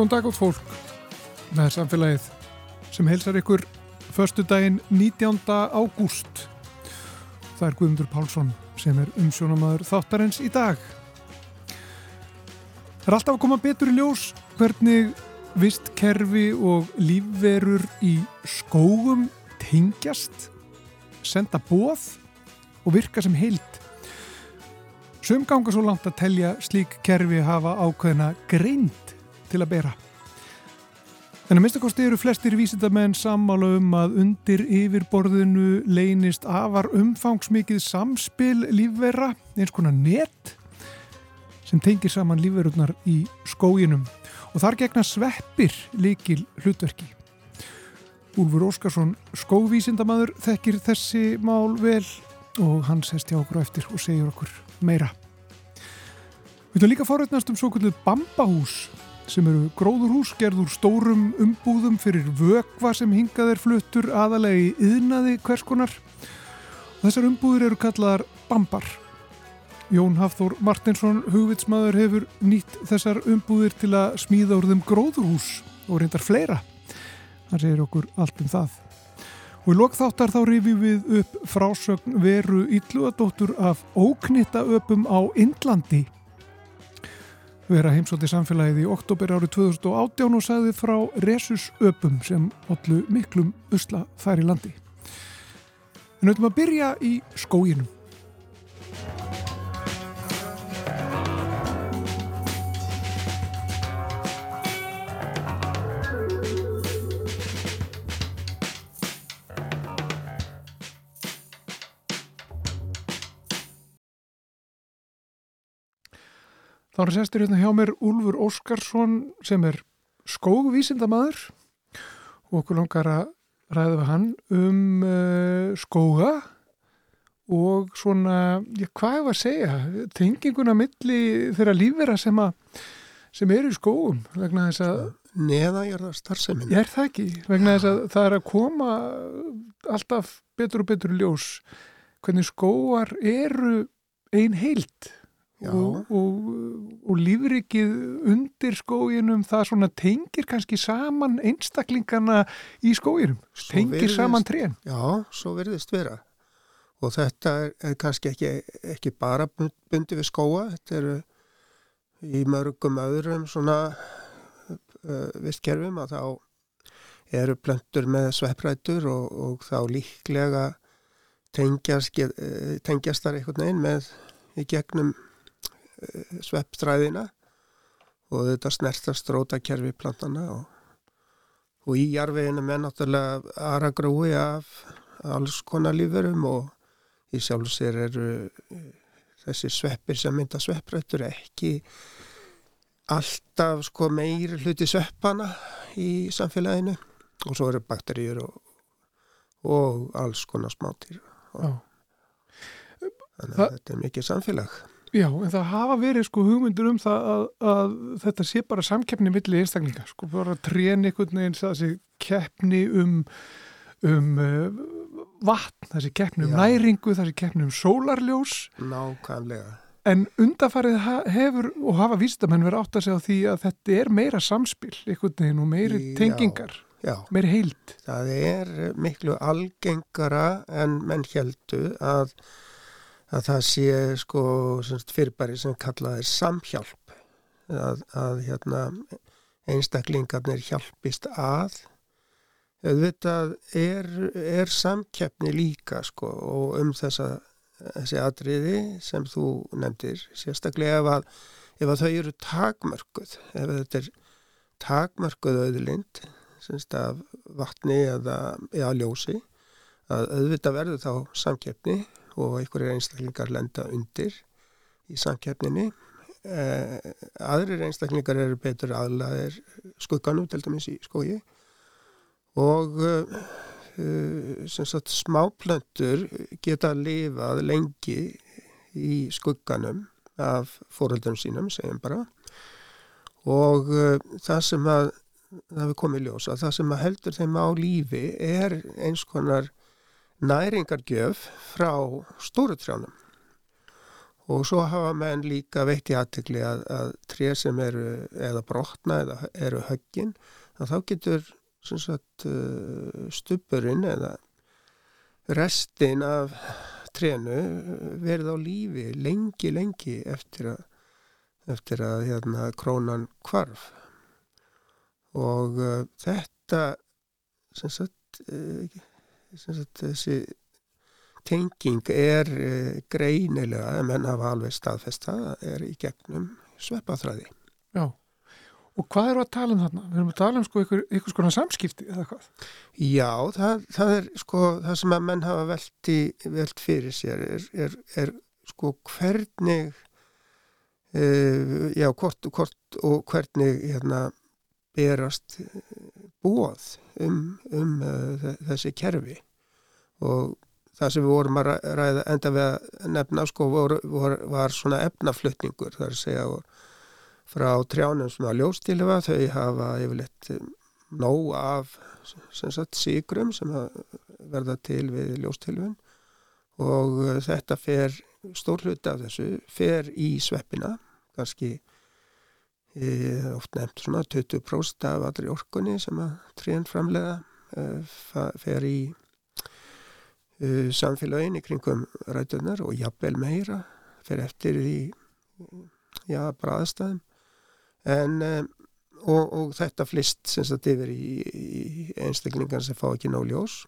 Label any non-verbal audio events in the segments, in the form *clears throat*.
Góðan dag átt fólk með samfélagið sem heilsar ykkur förstu daginn 19. ágúst. Það er Guðmundur Pálsson sem er umsjónamaður þáttarins í dag. Það er alltaf að koma betur í ljós hvernig vistkerfi og lífverur í skógum tengjast, senda bóð og virka sem heild. Sum ganga svo langt að telja slík kerfi hafa ákveðna greind til að bera. En að minnstakosti eru flestir vísindamenn sammála um að undir yfirborðinu leynist afar umfangsmikið samspil lífverra, eins konar net sem tengir saman lífverurnar í skóginum og þar gegna sveppir líkil hlutverki. Úlfur Óskarsson, skóvísindamadur, þekkir þessi mál vel og hann sest hjá okkur eftir og segir okkur meira. Við höfum líka forveitnast um svo kvöldið bambahús sem eru gróðurhús gerður stórum umbúðum fyrir vögva sem hingað er fluttur aðalega í yðnaði hverskonar. Þessar umbúður eru kallaðar bambar. Jón Hafþór Martinsson, hugvitsmaður, hefur nýtt þessar umbúðir til að smíða úr þeim gróðurhús og reyndar fleira. Það segir okkur allt um það. Og í lokþáttar þá rifjum við upp frásögn veru ylluadóttur af óknittaöpum á Indlandi vera heimsótti samfélagið í oktober árið 2018 og sagði frá resusöpum sem allu miklum usla þær í landi. En auðvitað að byrja í skóginum. Þá er sestur hérna hjá mér Úlfur Óskarsson sem er skógvísindamadur og okkur langar að ræða við hann um uh, skóga og svona, já, hvað er að segja, tenginguna milli þeirra lífvera sem, sem eru í skógum vegna þess að Neða ég er það starfseminni. Ég er það ekki, vegna þess að það er að koma alltaf betur og betur ljós hvernig skóar eru ein heilt og, og, og lífrikið undir skóginum það svona tengir kannski saman einstaklingana í skóginum tengir virðist, saman trén. Já, svo verðist vera. Og þetta er, er kannski ekki, ekki bara bundi við skóa þetta eru í mörgum öðrum svona uh, vistkerfum að þá eru plöntur með svepprætur og, og þá líklega tengjast, tengjast þar einhvern veginn með í gegnum sveppstræðina og þetta snertast rótakerfi plantana og, og í jarfiðinu með náttúrulega aðra grúi af alls konar lífurum og í sjálf sér eru þessi sveppir sem mynda svepprættur ekki alltaf sko meiri hluti sveppana í samfélaginu og svo eru bakteríur og, og alls konar smátýr og, þannig að Þa... þetta er mikið samfélag Já, en það hafa verið sko hugmyndur um það að, að þetta sé bara samkeppni millir einstaklinga, sko bara trén einhvern veginn þessi keppni um, um uh, vatn, þessi keppni um Já. næringu, þessi keppni um sólarljós. Nákvæmlega. En undafarið hefur og hafa vístamenn verið átt að segja því að þetta er meira samspil einhvern veginn og meiri Já. tengingar, Já. meiri heild. Það er miklu algengara en menn heldu að að það sé sko fyrirbæri sem kallaði samhjálp. Að, að hérna, einstaklingarnir hjálpist að. Auðvitað er, er samkeppni líka sko og um þessa þessi atriði sem þú nefndir sérstaklega ef að, ef að þau eru takmörkuð ef þetta er takmörkuð auðlind af vatni eða, eða ljósi að auðvitað verður þá samkeppni og einhverjir einstaklingar lenda undir í samkeppninni. Eh, aðrir einstaklingar eru betur aðlaðir skugganum til dæmis í skógi. Og eh, sagt, smáplöntur geta lifað lengi í skugganum af fóröldum sínum, segjum bara. Og það sem að það hefur komið ljósa, það sem að heldur þeim á lífi er eins konar næringargjöf frá stórutrjánum og svo hafa menn líka veitt í aðtegli að, að tré sem eru eða brotna eða eru höggin þá getur sagt, uh, stupurinn eða restin af trénu verið á lífi lengi, lengi eftir að, eftir að hérna, krónan kvarf og uh, þetta sem sagt, uh, sagt þessi tenging er uh, greinilega, en menn hafa alveg staðfesta, er í gegnum sveppaþræði. Já, og hvað eru að tala um þarna? Við erum að tala um sko ykkur, ykkur skona samskipti eða hvað? Já, það, það er sko það sem að menn hafa velt, í, velt fyrir sér er, er, er sko hvernig uh, já, hvort, hvort og hvernig hérna berast bóð um, um uh, þessi kerfi. Og það sem við vorum að ræða enda við að nefna sko vor, vor, var svona efnaflutningur þar að segja frá trjánum sem að ljóstilfa þau hafa yfirleitt um, nóg af sem sagt sígrum sem verða til við ljóstilfun. Og uh, þetta fer stór hlut af þessu fer í sveppina kannski oft nefnt svona 20% af allri orkunni sem að trén framlega e, fer í uh, samfélagin í kringum rætunar og jafnvel meira fyrir eftir því já, bræðstæðum en um, og, og þetta flist sem sagt yfir í, í einstaklingar sem fá ekki náljós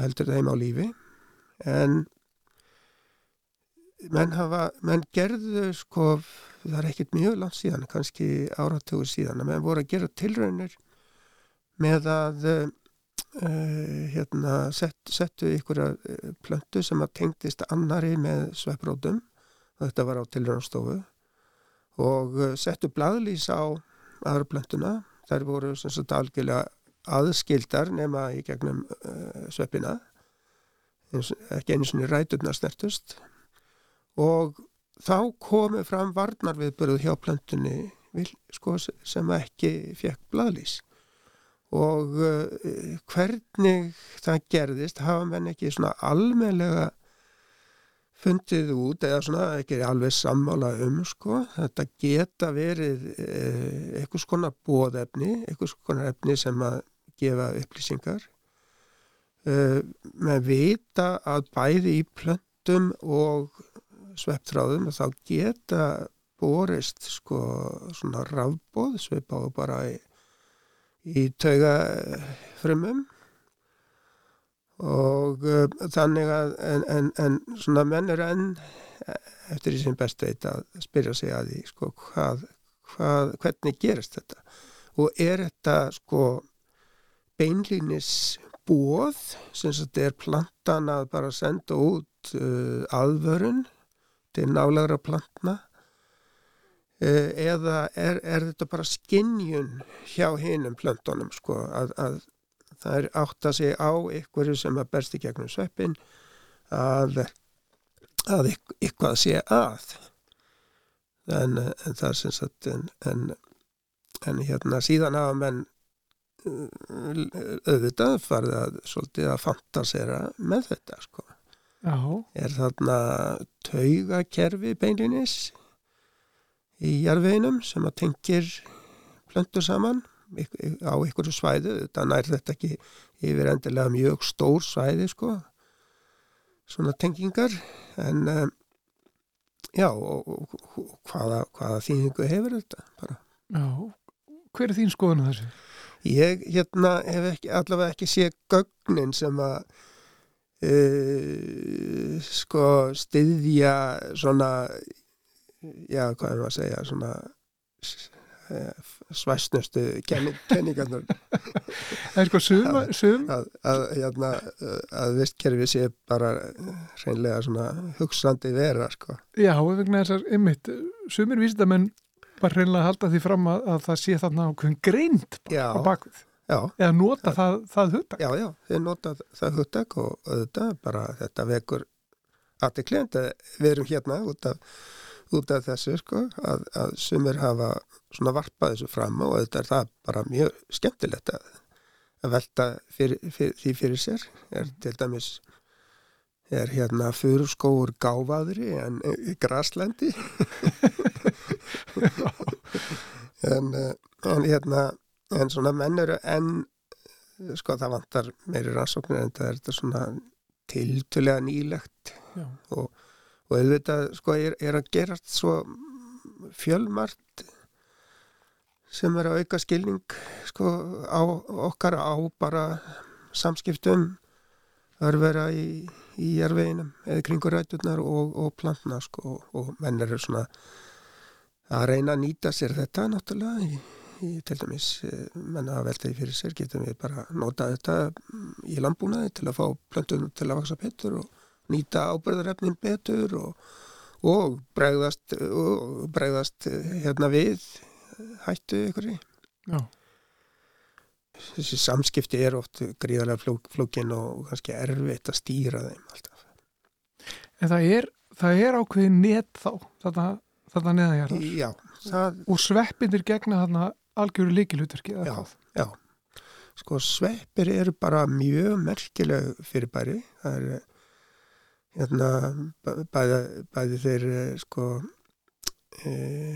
heldur þeim á lífi. En menn hafa, menn gerðu sko, það er ekkert mjög langt síðan, kannski áratugur síðan að menn voru að gera tilraunir með að uh, hérna, set, settu ykkur eh, plöntu sem að tengdist annari með svepprótum og þetta var á tilröðanstofu og settu bladlýs á aðra plöntuna þær voru sem sagt algjörlega aðskildar nema í gegnum uh, sveppina eins, ekki einu svona ræturnar snertust og þá komu fram varnarviðbörðu hjá plöntunni sko, sem ekki fekk bladlýs og uh, hvernig það gerðist hafa menn ekki svona almeinlega fundið út eða svona ekki alveg sammála um sko. Þetta geta verið eh, eitthvað skona bóðefni eitthvað skona efni sem að gefa upplýsingar. Eh, með vita að bæði í plöntum og svepptráðum þá geta borist sko svona rafbóð sveipa á bara í í taugafrömmum og uh, þannig að en, en, en svona menn er enn eftir því sem best veit að spyrja sig að því sko hvað, hvað, hvernig gerist þetta? Og er þetta sko beinlýnis bóð sem þetta er plantan að bara senda út uh, aðvörun til nálagra plantna Eh, eða er, er þetta bara skinnjun hjá hinnum plöntunum sko að, að það er átt að segja á ykkur sem að berst í gegnum sveppin að, að ykkur að sé að. En, en það er sem sagt en, en, en hérna síðan hafa menn eh, auðvitað farið að svolítið að fantasera með þetta sko Já. er þarna taugakerfi beinlinis í jarðveginum sem að tengir plöntur saman á einhverju svæðu, þetta nær þetta ekki yfir endilega mjög stór svæði sko svona tengingar en um, já og, og, og hvaða, hvaða þýningu hefur þetta bara. Já, hver er þín skoðan þessu? Ég hérna hef ekki, allavega ekki séð gögnin sem að uh, sko styðja svona já, hvað er það að segja svona eh, svæsnustu kenningarnar Það er sko suma, sum að, að, hérna, að vistkerfi sé bara reynlega svona hugsandi vera sko. Já, vegna þessar ymmit, sumir vísindamenn bara reynlega halda því fram að, að það sé þarna ákveðin greint á bakvið. Eða nota það, það huttak Já, já, þeir nota það huttak og auðvitað bara þetta vekur aðeins við erum hérna út af út af þessu sko að, að sumir hafa svona varpað þessu fram og þetta er það bara mjög skemmtilegt að, að velta fyrir, fyrir, því fyrir sér. Er til dæmis er hérna furskóur gáfaðri en graslendi. *laughs* En, eh, en hérna en svona menn eru enn sko það vantar meiri rannsóknir en það er þetta svona tiltulega nýlegt Já. og, og auðvitað sko er, er að gerast svo fjölmart sem er að auka skilning sko á okkar á bara samskiptum örvera í, í jarveginum eða kringur ræturnar og, og plantna sko og menn eru svona að reyna að nýta sér þetta náttúrulega í, í til dæmis eh, menn að velta því fyrir sér getum við bara nota þetta í landbúnaði til að fá plöntunum til að vaksa betur og nýta ábyrðarefnin betur og, og bregðast, og bregðast eh, hérna við hættu ykkur í Já. þessi samskipti er oft gríðarlega fló, flókin og kannski erfitt að stýra þeim alltaf. En það er, það er ákveðin net þá, þetta neðanjarðar. Já, það, Og sveppindir gegna þarna algjöru líkilutverki. Já. já. Sko sveppir eru bara mjög merkileg fyrirbæri. Það er hérna bæ- bæði, bæði þeir eh, sko e,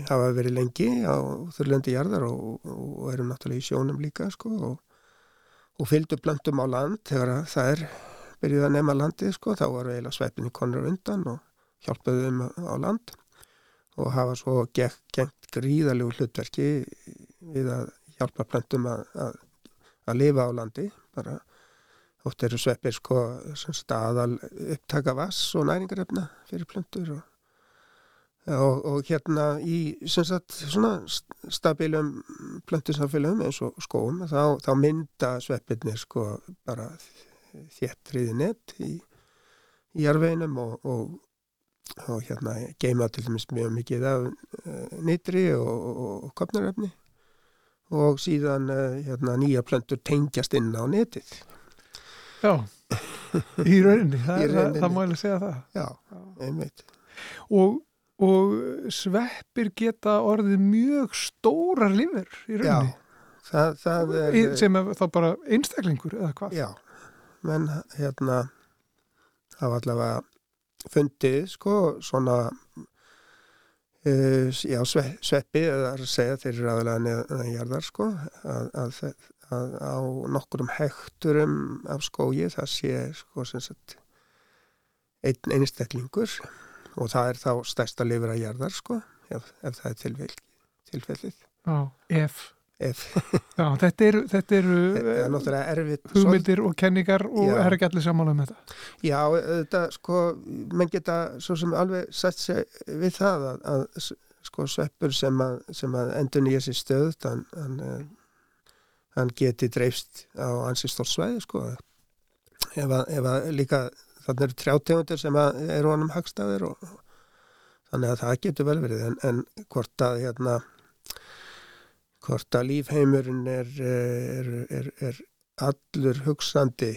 hafa verið lengi á þurrlendi jarðar og, og eru náttúrulega í sjónum líka sko og, og fylgdu blöndum á land þegar að það er byrjuð að nema landið sko þá var eiginlega sveppinni konur undan og hjálpaðu þeim á land og hafa svo gengt gríðalegu hlutverki við að hjálpa plöntum að, að, að lifa á landi. Bara oft eru sveppir sko staðal upptaka vass og næringarefna fyrir plöntur og, og, og hérna í sagt svona st- stabilum plöntusamfélagum eins og skóum þá, þá mynda sveppirnir sko bara þéttriði nett í, jarveginum og, og hérna geima til dæmis mjög mikið af uh, nýtri og kopnarefni og síðan uh, hérna nýja plöntur tengjast inn á netið. Já, *laughs* í rauninni, það, það má alveg segja það. Já, einmitt. Og, og sveppir geta orðið mjög stórar lifur í Já, rauninni. það, það er... Sem er þá bara einstaklingur eða hvað? Já, menn hérna hafa allavega fundið sko svona uh, já, sve, sveppi eða að segja þeir eru aðalega neðan jarðar sko að, að, að á nokkurum hekturum af skógi það sé sko sem sagt einn einstaklingur og það er þá stærsta lifur að jarðar sko ef, ef það er tilfell, tilfellið Já, ef. Já, þetta eru, þetta eru það er hugmyndir og kenningar og Já. er ekki allir sammála um þetta. Já, þetta sko, menn geta svo sem alveg sett sig við það að, að sko sveppur sem að, sem að endur nýja sér stöð hann, hann, eh, hann geti dreifst á ansi stórt svæði sko ef að, ef að líka þannig eru trjátegundir sem að eru honum hagstæðir og þannig að það getur vel verið en, en hvort að hérna hvort að lífheimurinn er, er, er, er allur hugsandi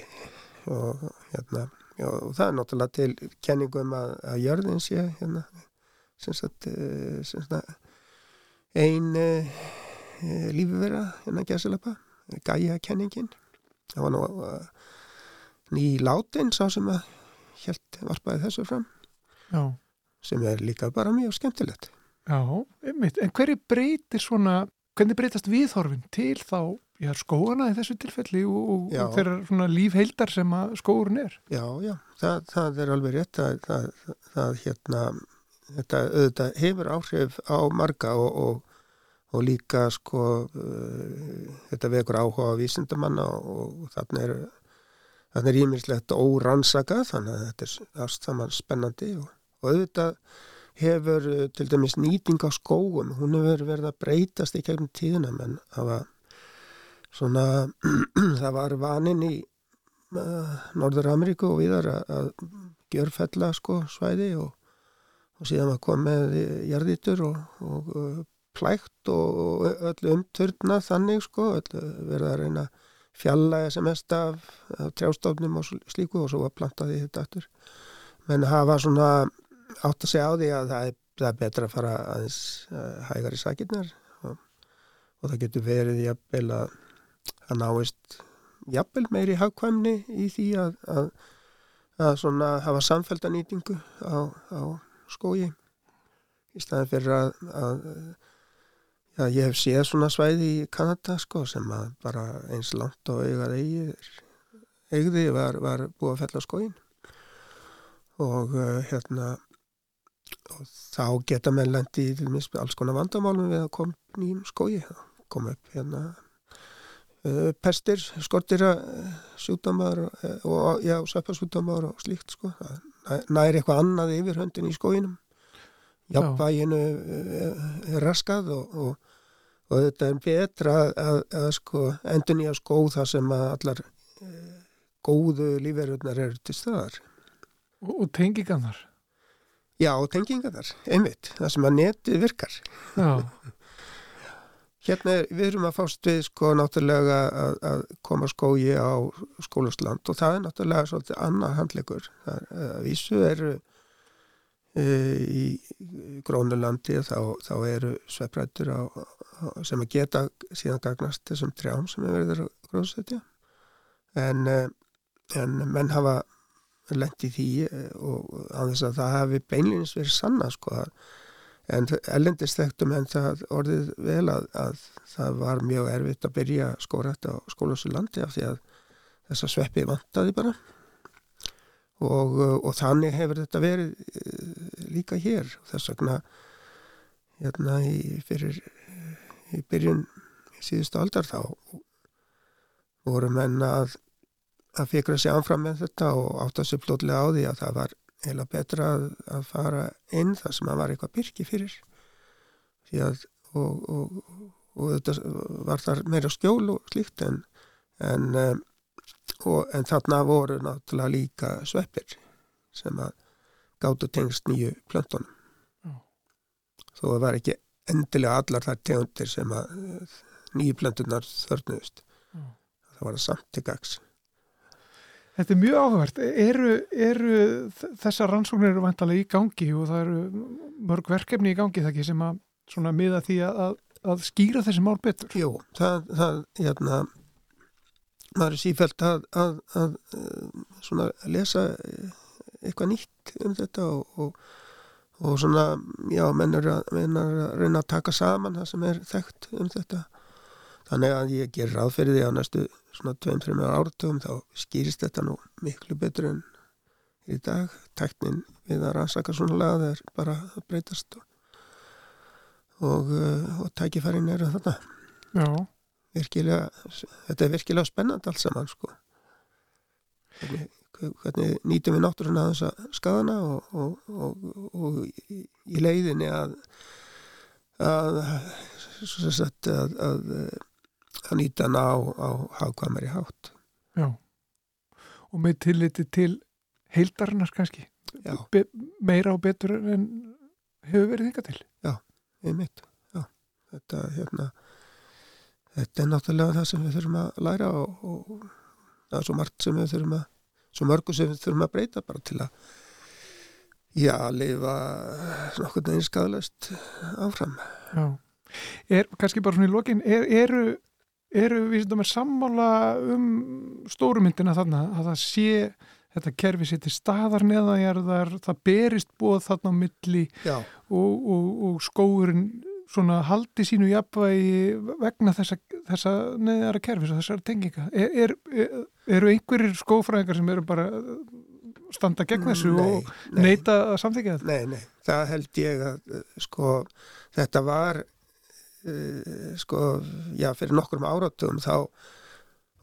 og hérna og það er náttúrulega til kenningum að, að jörðin sé hérna sem sagt, eh, sem sagt ein uh, lífivera hérna gæsilapa gæja kenningin það var nú uh, ný látin sá sem að helt varpaði þessu fram Já, sem er líka bara mjög skemmtilegt. Já, einmitt. En hverju breytir svona, hvernig breytast viðhorfin til þá, já, skóana í þessu tilfelli og, og, þeirra lífheildar sem skóurinn er? Já, já, það, það er alveg rétt að það, það, það hérna þetta auðvitað hefur áhrif á marga og, og, og líka sko uh, þetta vekur áhuga á vísindamanna og, þarna er þarna er ímislegt órannsaka þannig að þetta er allt saman spennandi og auðvitað hefur uh, til dæmis nýting á skóum hún hefur verið að breytast í gegnum tíðina menn það var svona *clears throat* það var vanin í uh, Norður Ameríku og viðar að, að gjörfella sko svæði og, og síðan var komið jarðítur og, og uh, plækt og, og öll umturna þannig sko, öll verið að reyna að fjallæga sem mest af, af trjástofnum og sl- slíku og svo var plantaði þetta aftur. Menn hafa svona átt að segja á því að það er, það er betra að fara aðeins uh, hægar í sakirnar og, og það getur verið jafnvel að að náist jafnvel meiri hagkvæmni í því að, að, að svona hafa samfældanýtingu á, á skógi. Í staðin fyrir að, já, ég hef séð svona svæði í Kanada sko sem að bara eins langt og eigað eigði var, var búið að fella skógin og uh, hérna og þá geta menn lendi í alls konar vandamálum við að koma nýjum skógi. Koma upp hérna uh, pestir, skortira uh, sjúdamar og já, söpasjúdamar og slíkt sko. Næri eitthvað annað yfir höndin í skóginum. Jafnvæginu er raskað og, og, og þetta er betra að, að, að sko endur nýja skóð þar sem að allar góðu lífverðunar eru til staðar. Og, og tengingarnar Já, tengingarnar, einmitt, það sem að netið virkar. Já. *laughs* Hérna er, við erum að fást við sko náttúrulega að, að koma skógi á skólusland og það er náttúrulega svolítið annað handlegur. Það er, að vísu eru e, í grónulandi þá, þá eru á, sem að geta síðan gagnast þessum trjám sem er verið að gróðsetja. En, e, en menn hafa lendi því og að þess að það hafi beinleins verið sanna sko en ellendist þekktum en það orðið vel að, að það var mjög erfitt að byrja skórætt á skólasu landi af því að þessa sveppi vantaði bara. Og, og þannig hefur þetta verið líka hér. Þess vegna hérna í fyrir í byrjun síðustu aldar þá voru menna að að fikra sig ánfram með þetta og átt að sér flótlega á því að það var heila betra að, að fara inn þar sem að var eitthvað byrki fyrir að, og, og, og þetta var þar meira skjól og slíkt en, en, og, en þarna voru náttúrulega líka sveppir sem að gáttu tengst nýju plöntunum mm. þó það var ekki endilega allar þar tegundir sem að nýju plöntunar þörnuðust mm. það var það samt til gags Þetta er mjög áhugavert. Eru, eru þessar rannsóknir eru vantalega í gangi og það eru mörg verkefni í gangi það ekki sem að svona miða því að, að skýra þessi mál betur? Jú, það, það hérna, maður er sífælt að, að, að svona lesa eitthvað nýtt um þetta og, og, og svona, já, menn er að reyna að taka saman það sem er þekkt um þetta. Þannig að ég ger ráð fyrir því á næstu svona 2-3 áratugum þá skýrist þetta nú miklu betur en í dag. Tæknin við að rannsaka svona laga það er bara að breytast og, og, uh, og tækifærin eru þetta. Já. Virkilega, þetta er virkilega spennand allt saman sko. Hvernig, hvernig nýtum við náttúruna að þessa skadana og, og í, í leiðinni að að, að, að, að nýta hana á, á hafkvæmari hátt. Já, og með tilliti til heildarinnar kannski, Be meira og betur en hefur verið þingar til. Já, einmitt, já, þetta, hérna, þetta er náttúrulega það sem við þurfum að læra og, og það er svo margt sem við þurfum að, svo mörgu sem við þurfum að breyta bara til að, já, lifa nokkur neginn skadalast áfram. Já, er kannski bara svona í lokin, er, eru eru við sem er sammála um stórumyndina þarna að það sé þetta kerfi sér til staðar neðajarðar, það berist bóð þarna á milli og, og, og skóurinn svona haldi sínu jafnvægi vegna þessa, þessa neðara kerfi þessar tenginga. Er, er, er, eru einhverjir skófræðingar sem eru bara standa gegn þessu nei, og neita að samþykja þetta? Nei, nei, það held ég að sko þetta var uh, sko, já, fyrir nokkur áratugum þá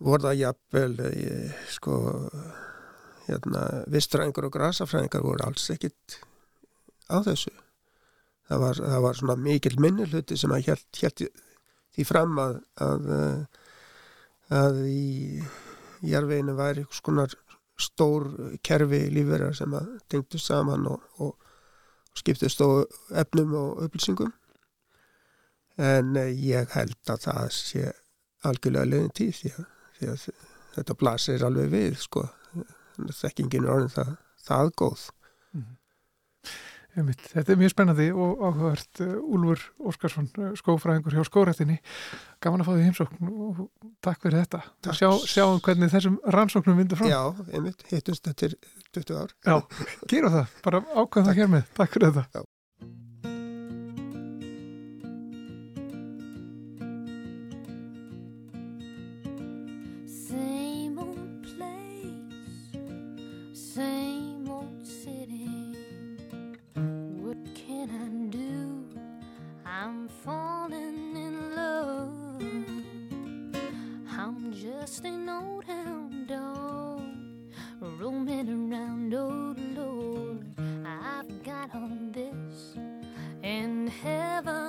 voru það jafnvel uh, sko hérna, vistfræðingar og grasafræðingar voru alls ekkit á þessu. Það var, það var svona mikil minnilhuti sem að held, held því fram að að, eh, að í jærveginu væri skonar stór kerfi lífverðar sem að tengdu saman og, og skiptist á efnum og upplýsingum en ég held að það sé algjörlega lögum tíð því að, því að þetta blasir alveg við sko þekkingin er orðin það, það góð mhm. Einmitt. Þetta er mjög spennandi og áhugavert eh, Úlfur Óskarsson, eh, skófræðingur hjá skórættinni. Gaman að fá því heimsókn og takk fyrir þetta. Takk. Sjá, sjáum hvernig þessum rannsóknum vindur frá. Já, einmitt, hittumst þetta til 20 ár. Já, gera það, bara ákvæða það hér með. Takk fyrir þetta. Já. trusting old hound dog, roaming around, oh Lord. I've got all this in heaven.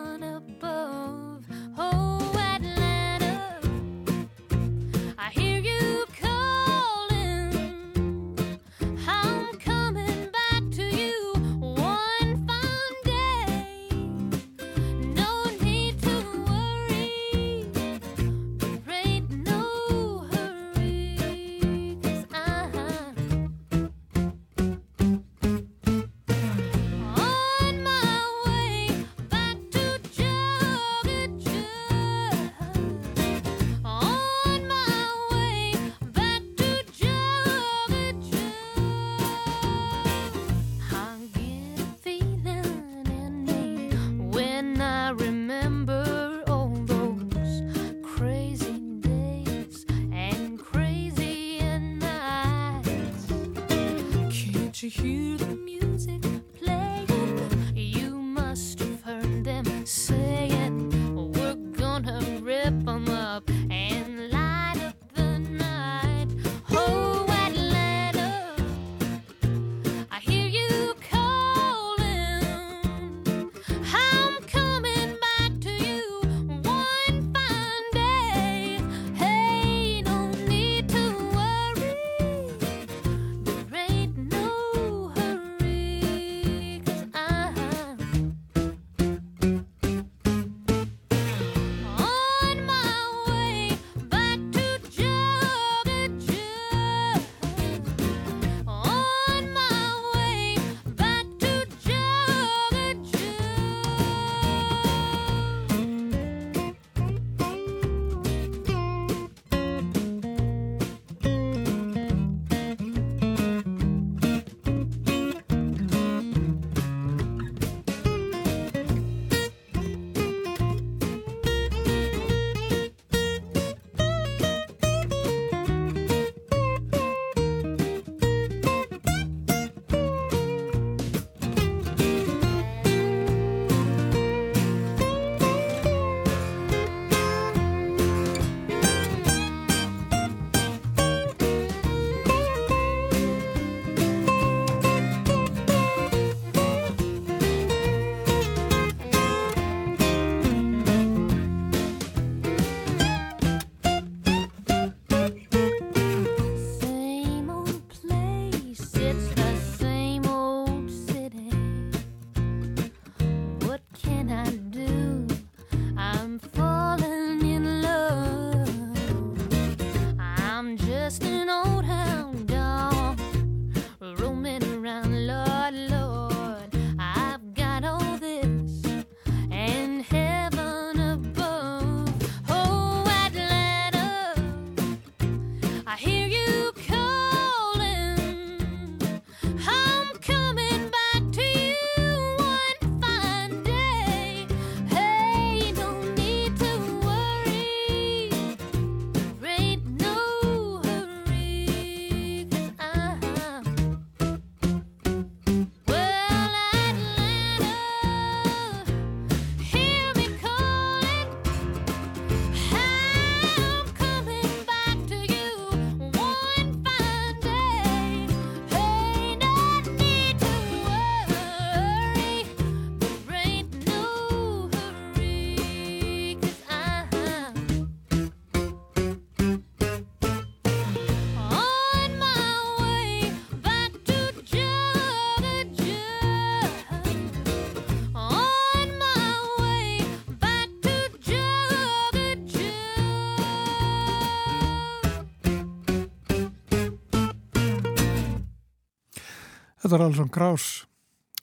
Þetta er Alson Krauss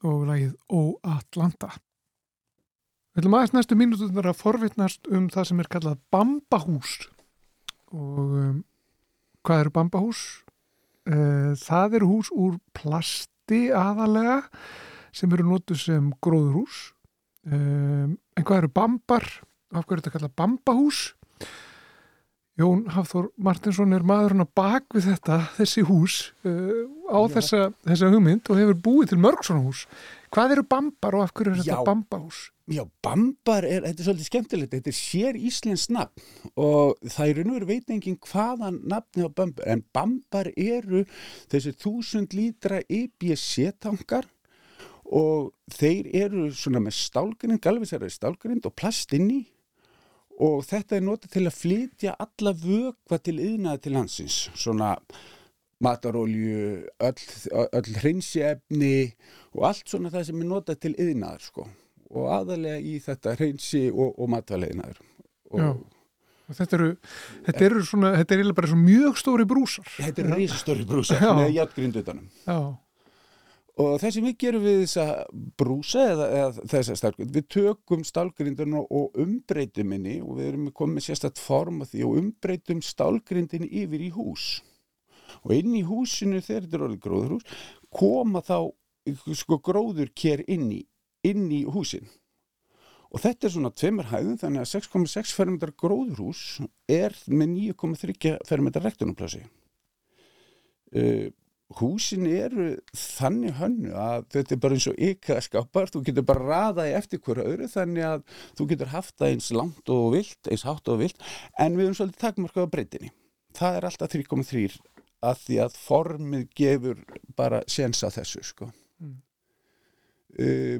og lagið O Atlanta. Við viljum aðeins næstu mínutunar að forvitnast um það sem er kallað Bambahús. Og um, hvað eru Bambahús? Uh, það eru hús úr plasti aðalega sem eru nótu sem gróðurhús. Um, en hvað eru Bambar? Af hverju þetta kallað Bambahús? Jón Hafþór Martinsson er maðurinn að bak við þetta, þessi hús uh, á þessa, þessa hugmynd og hefur búið til mörg svona hús. Hvað eru bambar og af hverju er þetta Já. bambahús? Já, bambar er, þetta er svolítið skemmtilegt, þetta er sér Íslands nafn og það er raun og veru veit engin hvaðan nafni á bambar, en bambar eru þessi þúsund lítra IBC-tankar og þeir eru svona með stálgrind, galvisæra stálgrind og plast inni og þetta er notað til að flytja alla vökva til yðnaði til landsins, svona matarolju, öll, öll hreinsiefni og allt svona það sem er notað til yðnaðar sko og aðalega í þetta hreinsi og, og matvaleiðnaður Já. og Þetta eru, þetta eru svona, þetta er eiginlega bara svo mjög stóri brúsar. þetta er risastóri brúsa Já. með játgrindutanum Já, og það sem við gerum við þessa brúsa eða, eða þessa stálgrind, við tökum stálgrindun og, og umbreytum henni og við erum komið með sérstætt form af því og umbreytum stálgrindin yfir í hús. Og inn í húsinu þegar þetta er orðið gróðurhús koma þá sko gróður kér inn í, inn í húsin. Og þetta er svona tveimur hæðum þannig að 6,6 fermetrar gróðurhús er með 9,3 fermetrar rektunarplassi uh, húsin eru þannig hönnu að þetta er bara eins og ykkaskápar, þú getur bara raða í eftir hverju öðru þannig að þú getur haft það eins langt og vilt, eins hátt og vilt. En við erum svolítið takmarkað á breytinni. Það er alltaf 3,3 að því að formið gefur bara séns á þessu sko. Mm. uh,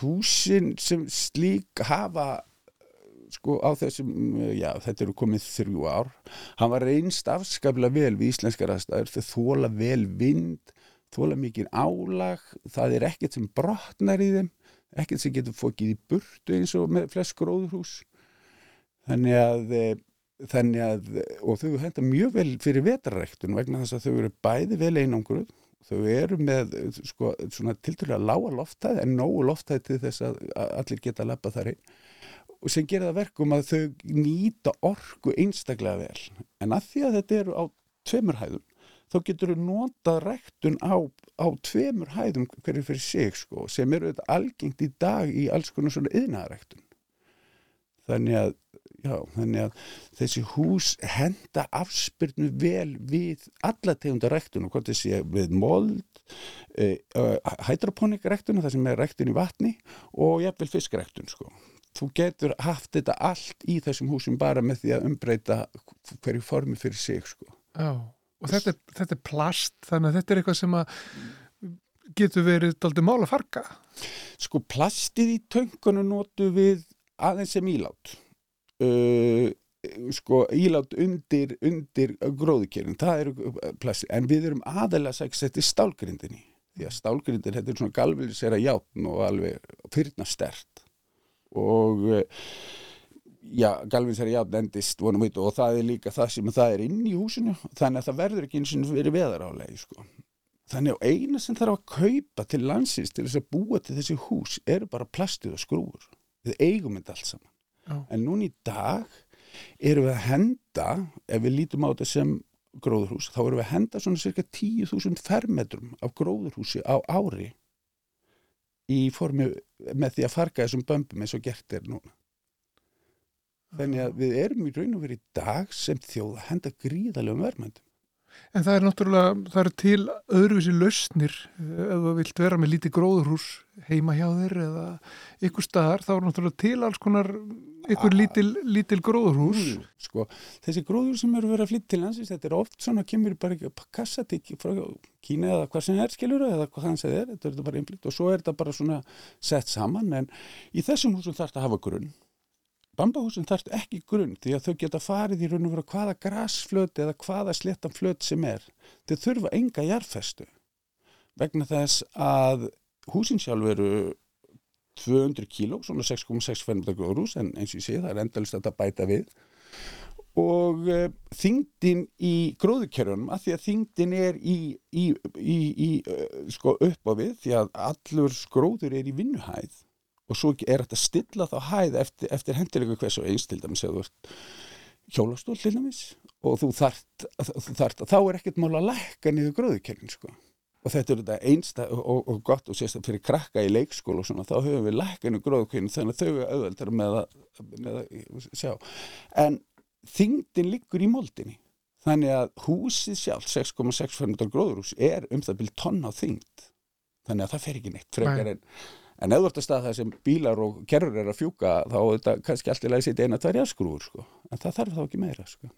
húsin sem slík hafa sko á þessum, já þetta eru komið þrjú ár, hann var reynst afskaplega vel við íslenskar aðstæður þau þóla vel vind þóla mikið álag, það er ekkert sem brotnar í þeim ekkert sem getur fókið í burtu eins og með flest gróðurhús. Þannig að eh, þannig að, og þau henda mjög vel fyrir vetraræktun vegna þess að þau eru bæði vel einangruð. Þau eru með sko, svona tilturlega lága loftæð en nógu loftæð til þess að allir geta að lappa þar einn og sem gera það verkum að þau nýta orku einstaklega vel en að því að þetta eru á tveimur hæðum þá getur þau notað ræktun á, á tveimur hæðum hverju fyrir sig sko, sem eru þetta algengt í dag í alls konar svona yðnaðaræktun þannig að Já, þannig að þessi hús henda afspyrnu vel við alla tegunda ræktun og hvort þessi við mold, e, hydroponik-ræktun, það sem er ræktun í vatni og jafnvel fiskræktun sko. Þú getur haft þetta allt í þessum húsum bara með því að umbreyta hverju formi fyrir sig sko. já. Og þetta er, þetta er plast, þannig að þetta er eitthvað sem að getur verið daldið mál að farga. Sko plastið í töngunum notu við aðeins sem ílát. Uh, sko ílát undir, undir gróðukerinn, það eru plastið, en við erum aðalega sagt þetta er stálgrindinni, því að stálgrindin þetta er svona galvilisera játn og alveg fyrna stert og uh, já, galvilisera játn endist vonum veit og það er líka það sem það er inn í húsinu, þannig að það verður ekki eins og verið veðarálegi sko Þannig að eina sem þarf að kaupa til landsins til þess að búa til þessi hús eru bara plastið og skrúur. Við eigum þetta allt saman. Já. En núna í dag erum við að henda, ef við lítum á þetta sem gróðurhús, þá erum við að henda svona cirka 10.000 fermetrum af gróðurhúsi á ári í formi með því að farga þessum bömbum eins og gert er núna. Þannig að við erum í raun og verið í dag sem þjóð að henda gríðalegum verðmændum. En það er náttúrulega, það eru til öðruvísi lausnir eh, ef þú vilt vera með lítið gróðurhús heima hjá þér eða ykkur staðar, þá er náttúrulega til alls konar ykkur Ah. lítil, lítil gróðurhús. Mm, sko, þessi gróður sem eru verið að flytta til landsins þetta er oft svona, kemur bara ekki kassatík frá Kína eða hvað sem er skilur eða hvað hans er, þetta er þetta bara einflytt og svo er þetta bara svona sett saman en í þessum húsum þarf þetta að hafa grunn bambahúsum þarf ekki grunn því að þau geta farið í raun og vera hvaða grasflöt eða hvaða sléttan flöt sem er. Þau þurfa enga jarðfestu. Vegna þess að húsin sjálf eru 200 kíló, svona 6,6 fermetra gróðrús en eins og ég segi það er endalist að þetta bæta við. Og uh, þyngdin í gróðukerjunum að því að þyngdin er í, í, í, í uh, sko upp á við því að allur skróður er í vinnuhæð og svo er þetta stilla þá hæð eftir, eftir hendilegu hvers og eins til dæmis eða hjólastól til dæmis og þú þart, þart þá er ekkert mál að lækka niður gróðukerjun sko. Og þetta er þetta einsta og, og gott og sérstaklega fyrir krakka í leikskóla og svona, þá höfum við lækkanu gróðkvinn þannig að þau eru auðveldar með að, með að sjá. En þyngdin liggur í moldinni. Þannig að húsið sjálf 6,6 gróðurhús er um það byrj tonn á þyngd. Þannig að það fer ekki neitt frekar en en ef þú ert að stað það sem bílar og kerrur er að fjúka þá er þetta kannski alltaf að setja eina tvær jaskrúur sko. en það þarf þá ekki meira sko.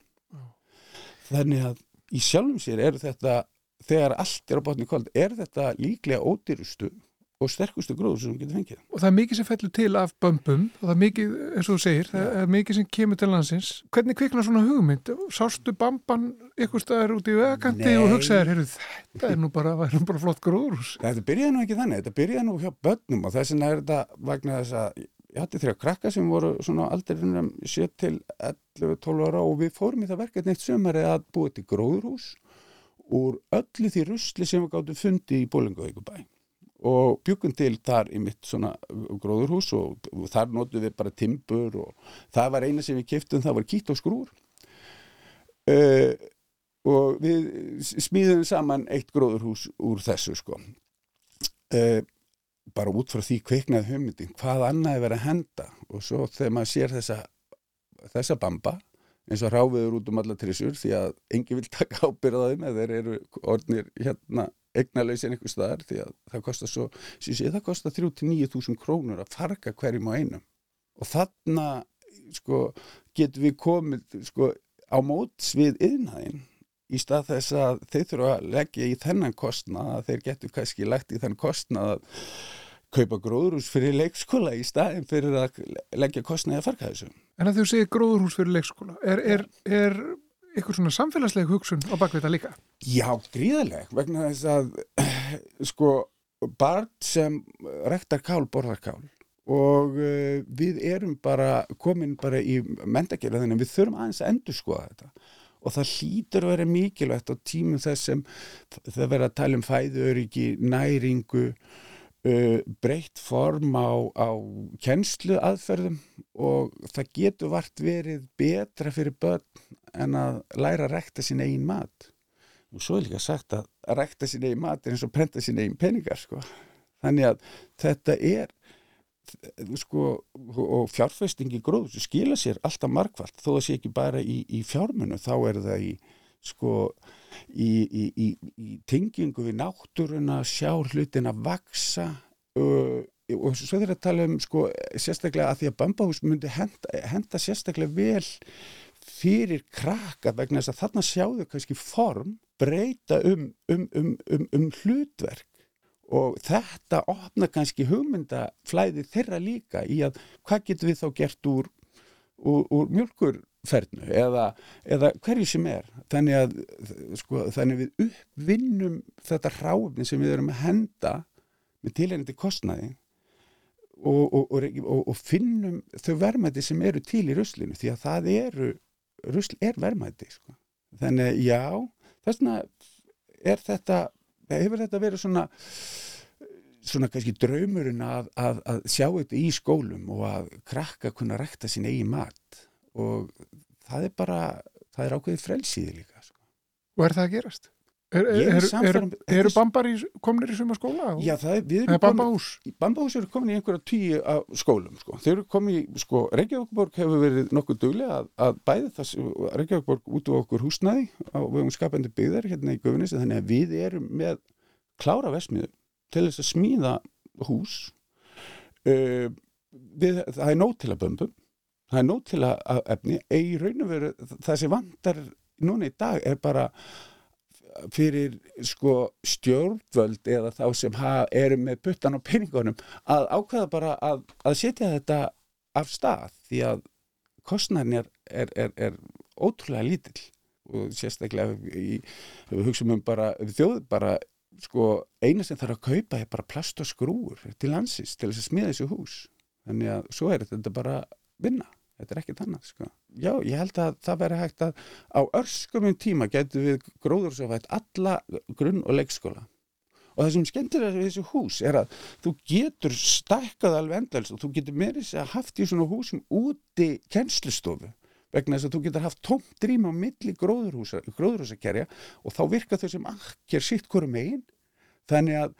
þannig að í sjálfum sér eru þetta þegar allt er á botni kvöld er þetta líklega ódýrustu og sterkustu gróður sem þú getur fengið og það er mikið sem fellur til af bömbum og það er mikið, eins og þú segir, það er mikið sem kemur til landsins. Hvernig kviknar svona hugmynd? Sástu bamban ykkur staðar út í vegakanti Nei. og hugsaðir, heyrðu, þetta er nú bara, væri nú bara flott gróðurhús. Þetta byrjaði nú ekki þannig, þetta byrjaði nú hjá börnum og þess vegna er þetta vegna þess að ég hætti þrjá krakka sem voru svona aldrinum 7 til 11-12 ára og við fórum í það verkefni eitt sömari að búið til gróðurhús úr öllu því rusli sem við gáttum fundi í Bólingavíkubæ og bjökkum til þar í mitt svona gróðurhús og, þar notum við bara timbur og það var eina sem við kiftum, það var kýtt og skrúr. Uh, og við smíðum saman eitt gróðurhús úr þessu sko. Uh, bara út frá því kveiknaði hugmyndin hvað annað er verið að henda? Og svo þegar maður sér þessa þessa bamba eins og ráfiður út um alla trissur því að engi vil taka ábyrðaðum eða þeir eru orðnir hérna eignalausin einhver staðar því að það kostar svo, sé, það kostar 3-9 þúsund krónur að farga hverjum á einum og þarna sko getum við komið sko á móts við yðnaðinn í stað þess að þeir þurfa að leggja í þennan kostnað að þeir getur kannski lagt í þennan kostnað að kaupa gróðurhús fyrir leikskóla í staðin fyrir að leggja kostnaði að farga þessu. En að þú segir gróðurhús fyrir leikskóla, er, er, er ykkur svona samfélagsleg hugsun á bakveita líka? Já, gríðaleg, vegna þess að *clears throat* sko, barn sem rektar kál, borðar kál og uh, við erum bara komin bara í mentakera þannig að við þurfum aðeins að endur skoða þetta og það hlýtur að vera mikilvægt á tímum þess sem það vera að tala um fæðuöryggi, næringu uh, breytt form á, á kennslu aðferðum og það getur vart verið betra fyrir börn en að læra að rekta sín eigin mat og svo er líka sagt að að rekta sín eigin mat er eins og prenta sín eigin peningar sko. þannig að þetta er sko, og fjárfestingi gróður sem skila sér alltaf markvælt þó það sé ekki bara í, í fjármunu þá er það í sko í, í, í, tengingu við náttúruna, sjá hlutin að vaksa uh, og svo þeir að tala um sko sérstaklega að því að bambahús myndi henda, henda sérstaklega vel fyrir krakka vegna þess að þarna sjáðu kannski form breyta um, um, um, um, um hlutverk. Og þetta opna kannski hugmyndaflæði þeirra líka í að hvað getum við þá gert úr, úr, úr mjölkurfernu eða, eða hverju sem er þannig að sko, þannig við uppvinnum þetta ráfni sem við erum að henda með tilhengandi kostnaði og, og, og, og finnum þau verðmæti sem eru til í ruslinu því að það eru rusl er verðmæti sko. þannig já þess vegna er þetta hefur þetta verið svona svona kannski draumurinn að, að, að sjá þetta í skólum og að krakka kunna rekta sín eigi mat og það er bara það er ákveðið frelsíði líka sko. Og er það að gerast? Er, er er, þetta eru er- bambar í, komnir í suma skóla? Já, það er, við erum komin bambahús? Bambahús eru komin í einhverja tíu af skólum sko. þeir eru komin í, sko, Reykjavíkborg hefur verið nokkuð duglega að, að bæði þess Reykjavíkborg út á okkur húsnæði á vegum skapandi byggðar hérna í Guðunis þannig að við erum með klára vesmiðu til þess að smíða hús uh, við, það er nóg til að bömbum það er nóg til að, efni. Í raun og veru það sem vantar núna í dag er bara fyrir sko stjórnvöld eða þá sem eru með puttan á peningunum að ákveða bara að, að setja þetta af stað því að kostnæðin er, er, er, er ótrúlega lítill og sérstaklega ef við hugsaum um bara þjóð bara sko eina sem þarf að kaupa er bara plast og skrúur til landsins til þess að smíða þessu hús. Þannig að svo er þetta bara vinna. Þetta er ekkert annað sko. já, ég held að það veri hægt að á örskumum tíma getur við gróðursafætt alla grunn og leikskóla. Og það sem skemmtilega við þessu hús er að þú getur stækkað alveg endals og þú getur meiri sér að haft í svona húsum úti kennslustofu vegna þess að þú getur haft tómt rými á milli gróðurhúsa, gróðurhúsakerja og þá virka þau sem akkir sitt hverju megin. Þannig að,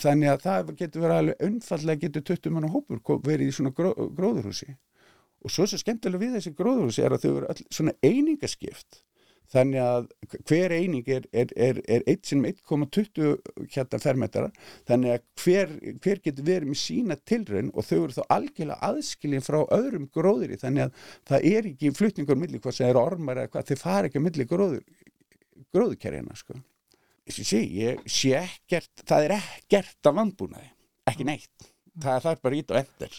þannig að það getur verið alveg önfallega getur 20 mann hópur ko- verið í svona gró, gróðurhúsi. Og svo svo skemmtilega við þessi gróðurhúsi er að þau eru öll svona einingaskipt þannig að hver eining er, er, er, er 1 sem 1,20 hérna fermetara þannig að hver, hver getur verið með sína tilraun og þau eru þá algjörlega aðskilin frá öðrum gróðri. Þannig að það er ekki flutningur milli hvað sem er ormar eða hvað, þau fara ekki milli gróður, gróðukerjana sko. Ég sé, ég sé ekkert það er ekkert af landbúnaði ekki neitt, það er það er bara ít og endur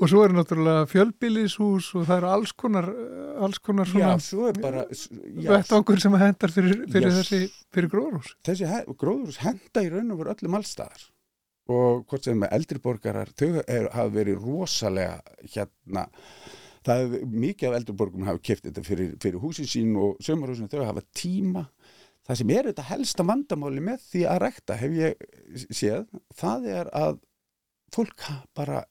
Og svo eru náttúrulega fjölbýlishús og það eru alls konar, alls konar svona er vettangur sem hendar fyrir, fyrir Yes. þessi, fyrir gróðrús. þessi he- gróðurhús henda í raun og veru öllum allstaðar og hvort sem með eldri borgarar þau er, hafa verið rosalega hérna það hefur mikið af eldri borgum hafa kipt þetta fyrir, fyrir húsin sín og sömurhúsin þau hafa tíma það sem er þetta helsta vandamáli með því að rekta hef ég séð það er að fólk bara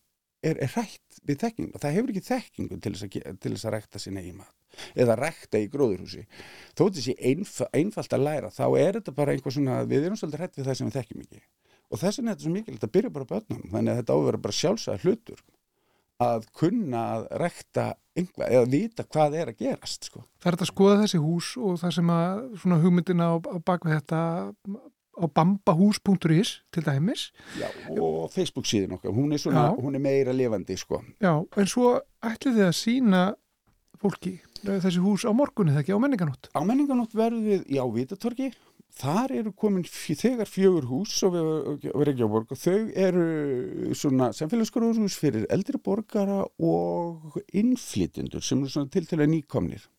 er, er rætt við þekkingu það hefur ekki þekkingu til þess að, til þess að rekta sinna í mat eða rekta í gróðurhúsi. Þó þessi einf einfalt að læra þá er þetta bara einhver svona við erum svolítið hrætt við það sem við þekkjum ekki. Og þess vegna er þetta svo mikilvægt að byrja bara börnum þannig að þetta á að vera bara sjálfsæða hlutur að kunna að rekta einhvað eða vita hvað er að gerast sko. Það er að skoða þessi hús og það sem að svona hugmyndina á, á bakvið þetta á bambahús.is til dæmis. Já, og Facebook síðan okkar, hún er, svona, hún er meira lifandi sko. Já, en svo ætlið þið að sína fólki þessi hús á morgunni þegar ekki á menninganótt. Á menninganótt verðum við í Ávítatorgi þar eru komin þegar fjögur hús og Reykjavík og þau eru svona samfélagsgróðurhús fyrir eldri borgara og innflytjendur sem eru svona tiltölu nýkomnir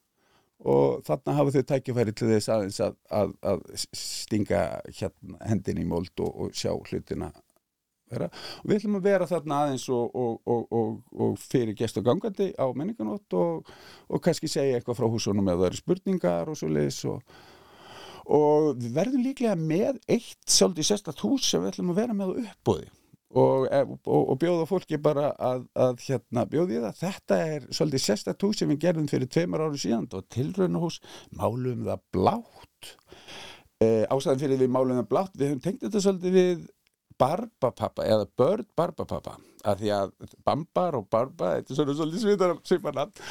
og þarna hafa þau tækifæri til þess aðeins að, að, að stinga hérna hendin í mold og, og sjá hlutina vera. og við ætlum að vera þarna aðeins og, og, og, fyrir gest og gangandi á menninganótt og, og kannski segja eitthvað frá húsunum ef það eru spurningar og svo leiðis og, og við verðum líklega með eitt svolítið sérstætt hús sem við ætlum að vera með á uppbóði og, og, og bjóða fólki bara að, að hérna bjóði það. Þetta er svolítið sérstætt hús sem við gerðum fyrir tveimur áru síðan. Og tilraunahús. Málum það blátt. Uh, ástæðan fyrir við málum það blátt við höfum tengt þetta svolítið við barbapappa eða börn barbapappa. Af því að bambar og barba þetta er svolítið svitar sviparnafn.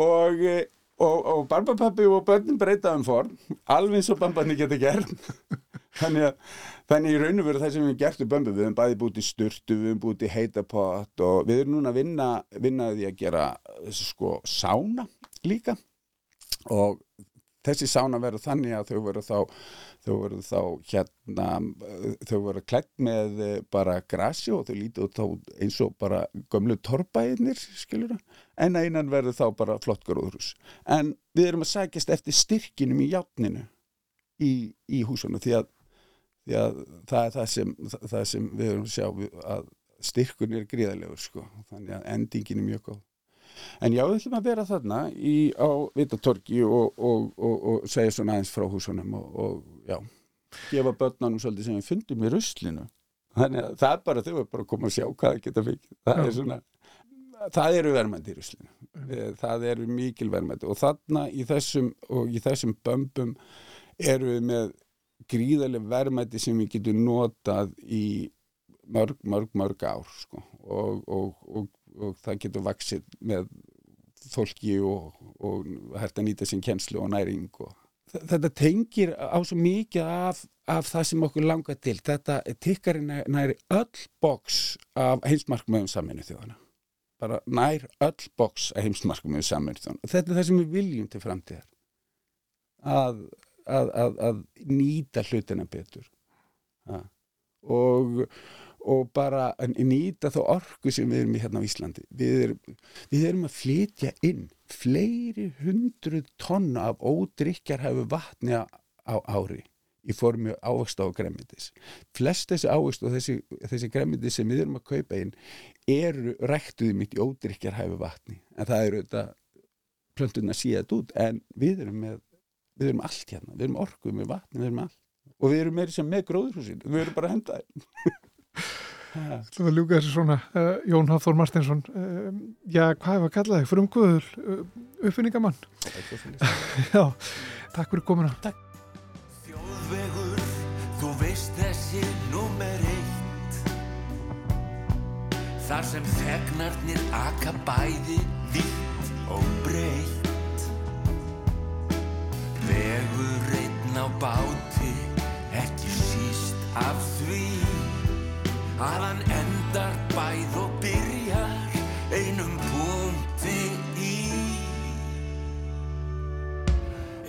Og, eh, og, og barbapappi og börnin breyta um form alveg eins og bambarni geta gert. *laughs* Þannig að þannig í raun og veru það sem við hefum gert við hefum bæði búið í sturtu, við hefum búið í heitapott og við erum núna að vinna, vinna því að gera sko sána líka. Og þessi sána verður þannig að þau verður þá þau verður þá hérna eh, þau verður klætt með eh, bara grasi og þau lítið út þá eins og bara gömlu torbæðinir skilur en að innan verður þá bara flott gróðurhús. En við erum að sækjast eftir styrkinum í játninu í, í húsinu því að, því að það er það sem, það, það sem við erum að sjá að styrkun er gríðalegur sko. Þannig að endingin er mjög góð. En já, við ætlum að vera þarna í, á Vitatorgi og, og, og, og segja svona aðeins frá húsunum og, og já, gefa börnunum svolítið sem við fundum í ruslinu. Þannig að það er bara, þau er bara að koma að sjá hvað það geta fikið. Það Já. er svona, það eru verðmændi í ruslinu. Eh, Það eru mikil verðmændi og þarna í þessum, og í þessum bömbum eru við með gríðarlega verðmæti sem við getum notað í mörg, mörg, mörg ár sko. og, og, og, og það getur vaksið með fólki og, og hægt að nýta sín kjenslu og næring og þetta tengir á svo mikið af, af það sem okkur langar til. Þetta tikkarinn næri öll boks af heimsmarkmiðum saminu þjóðana bara nær öll boks af heimsmarkmiðum saminu þjóðana þetta er það sem við viljum til framtíðar. Að, að, að, að nýta hlutina betur. Ja. og og bara að nýta þá orku sem við erum í hérna á Íslandi. Við erum, við erum að flytja inn fleiri hundruð tonna af ódrykjarhæfu vatni á á ári í formi ávegsta og gremmindis flest þessi ávegst og þessi, þessi gremmindis sem við erum að kaupa inn eru ræktuði mitt í ódrykjarhæfu vatni. En það eru þetta plöntuna síðat út en við erum með við erum allt hérna, við erum við erum vatni, við erum allt. Og við erum sem með gróðurhúsin. Við erum bara að henda þeim *laughs* Það ljúka þessi svona uh, Jón Hafþór Martinsson uh, Já, hvað hefur að kalla þig? Frumkvöður, uh, uppfinningamann? *laughs* Já, takk fyrir komuna. Þjóðvegur, þú veist þessi númer eitt. Þar sem þegnarnir aka bæði vitt og breytt Vegur einn á báti, ekki síst af því Að hann endar bæð og byrjar einum punkti í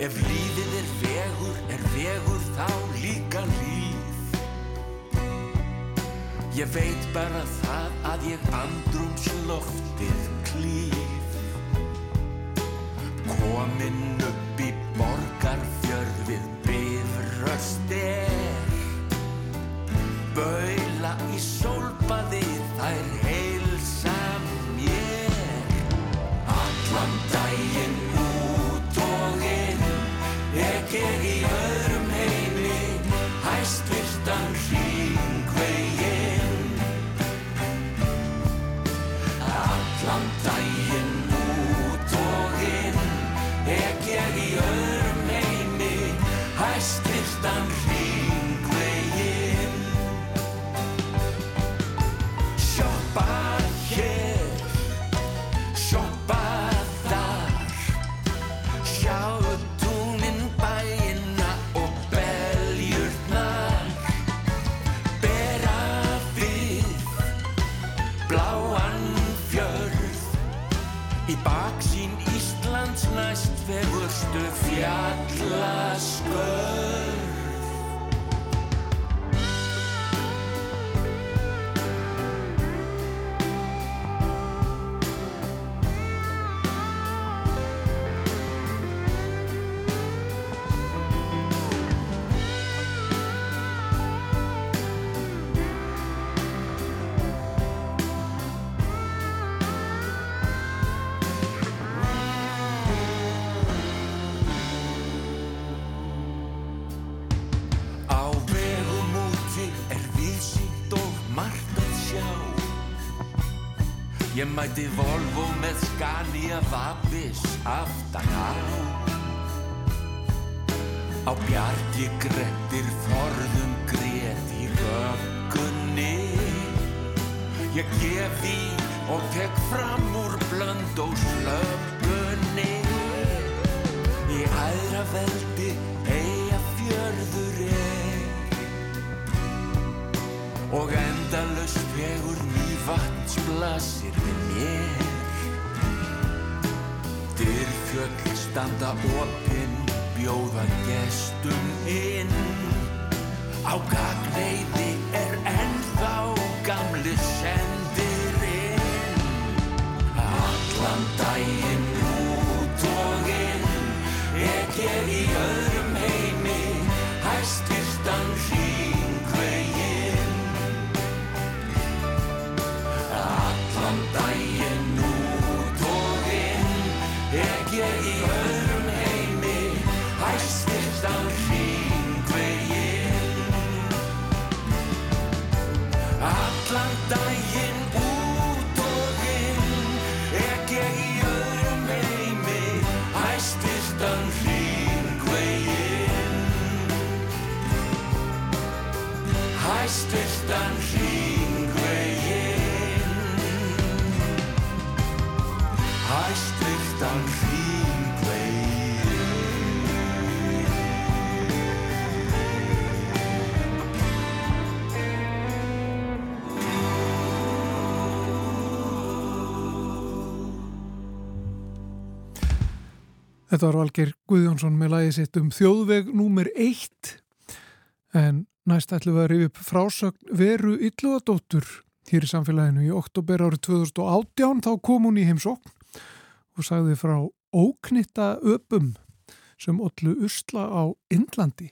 Ef lífið er vegur, er vegur þá líka líf. Ég veit bara það að ég andrumsloftið klíf. Komin upp í borgarfjörð við bifröst er. Baula Ég mæti Volvo með Scania Vabis aftan á. Á bjargi grettir standa opinn, bjóða gestum inn. Á gagneiði er ennþá gamli sendirinn Þetta var Valgeir Guðjónsson með lagið sitt um þjóðveg númer eitt en næst ætlum við að rifja upp frásögn Veru Illuadóttur hér í samfélaginu í oktober árið 2018 þá kom hún í heimsókn og sagði frá óknitta öpum sem ollu usla á Indlandi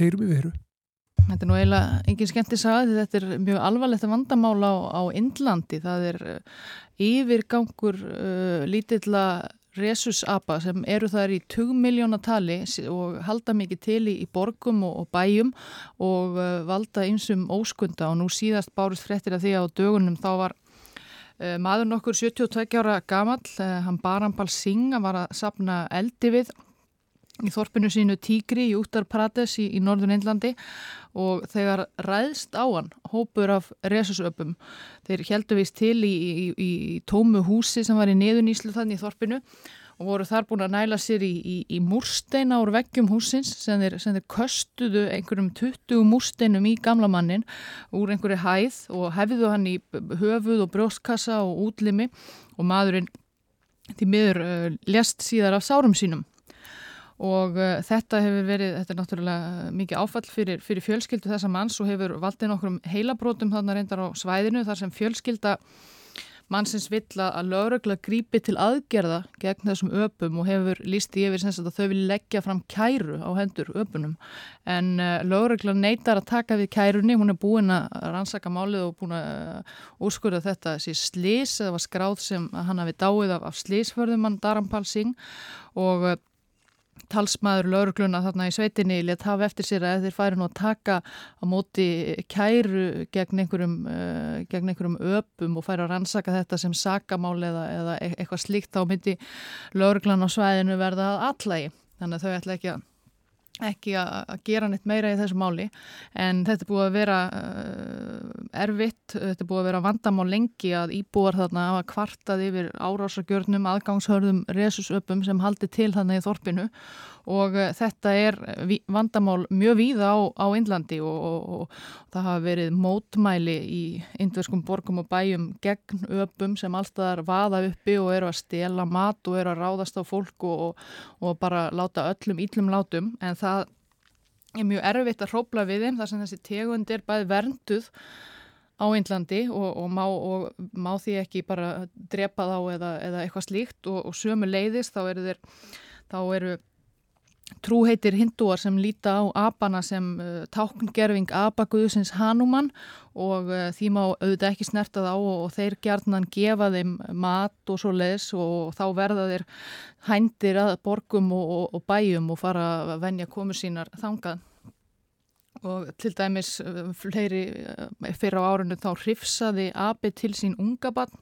heyrum við veru. Þetta er nú eiginlega engin skemmti saga því þetta er mjög alvarlegt vandamál á, á Indlandi. Það er uh, yfirgangur uh, lítilla resusapa sem eru þar í 20 miljóna tali og halda mikið til í, borgum og, bæjum og uh, valda einsum óskunda og nú síðast bárust fréttir af því að á dögunum þá var uh, maður nokkur 72 ára gamall, uh, hann Barambal Singh var að sapna eldi við í þorpinu sínu Tígri í Uttar Pradesh í, í norðun Indlandi og þegar ræðst á hann hópur af resusöpum. Þeir heldu vist til í, í, í tómu húsi sem var í neðuníslu þannig í þorpinu og voru þar búin að næla sér í, múrsteina úr veggjum húsins sem þeir, sem þeir köstuðu einhverjum 20 múrsteinum í gamla mannin úr einhverju hæð og hefðu hann í höfuð og brjóstkassa og útlimi og maðurinn því miður uh, lest síðar af sárum sínum og uh, þetta hefur verið, þetta er náttúrulega mikið áfall fyrir, fyrir fjölskyldu þessa manns og hefur valdið nokkrum heilabrótum þarna reyndar á svæðinu þar sem fjölskylda mannsins vill að lögregla grípi til aðgerða gegn þessum öpum og hefur líst í yfir að þau vil leggja fram kæru á hendur öpunum. En uh, lögregla neytar að taka við kærunni, hún er búin að rannsaka málið og búin að uh, úrskurða þetta þessi slís eða var skráð sem hann hafi dáið af, af slísförðumann Darampal Singh og talsmaður laurugluna þarna í sveitinni let hafa eftir sér að þeir færi nú að taka á móti kæru gegn einhverjum, uh, gegn einhverjum öpum og færi að rannsaka þetta sem sakamál eða, eða e- eitthvað slíkt þá myndi lauruglan á svæðinu verða allagi þannig að þau ætla ekki að ekki að gera neitt meira í þessu máli en þetta er búið að vera uh, erfitt, þetta er búið að vera vandamál lengi að íbúar þarna hafa kvartað yfir árásargjörnum, aðgangshörðum resusöpum sem haldi til þannig í þorpinu og uh, þetta er vandamál mjög víða á, á Indlandi og, og, og, og það hafa verið mótmæli í indverskum borgum og bæjum gegn öpum sem alltaf vaða uppi og eru að stela mat og eru að ráðast á fólk og bara láta öllum íllum látum. En það er mjög erfitt að hrópla við þeim þar sem þessi tegund er bæði vernduð á Índlandi og, og, má, og má því ekki bara drepa þá eða, eða eitthvað slíkt. Og, og sömu leiðist þá eru, þeir, þá eru trúheitir hindúar sem líta á apana sem uh, tákngerfing abaguðsins Hanuman og uh, því má auðvitað ekki snerta þá og, og þeir gjarnan gefa þeim mat og svo leiðis og þá verða þeir hændir að borgum og, og, og bæjum og fara að venja komu sínar þangað. Og til dæmis uh, fleiri uh, fyrir á árunni þá hrifsaði abi til sín unga barn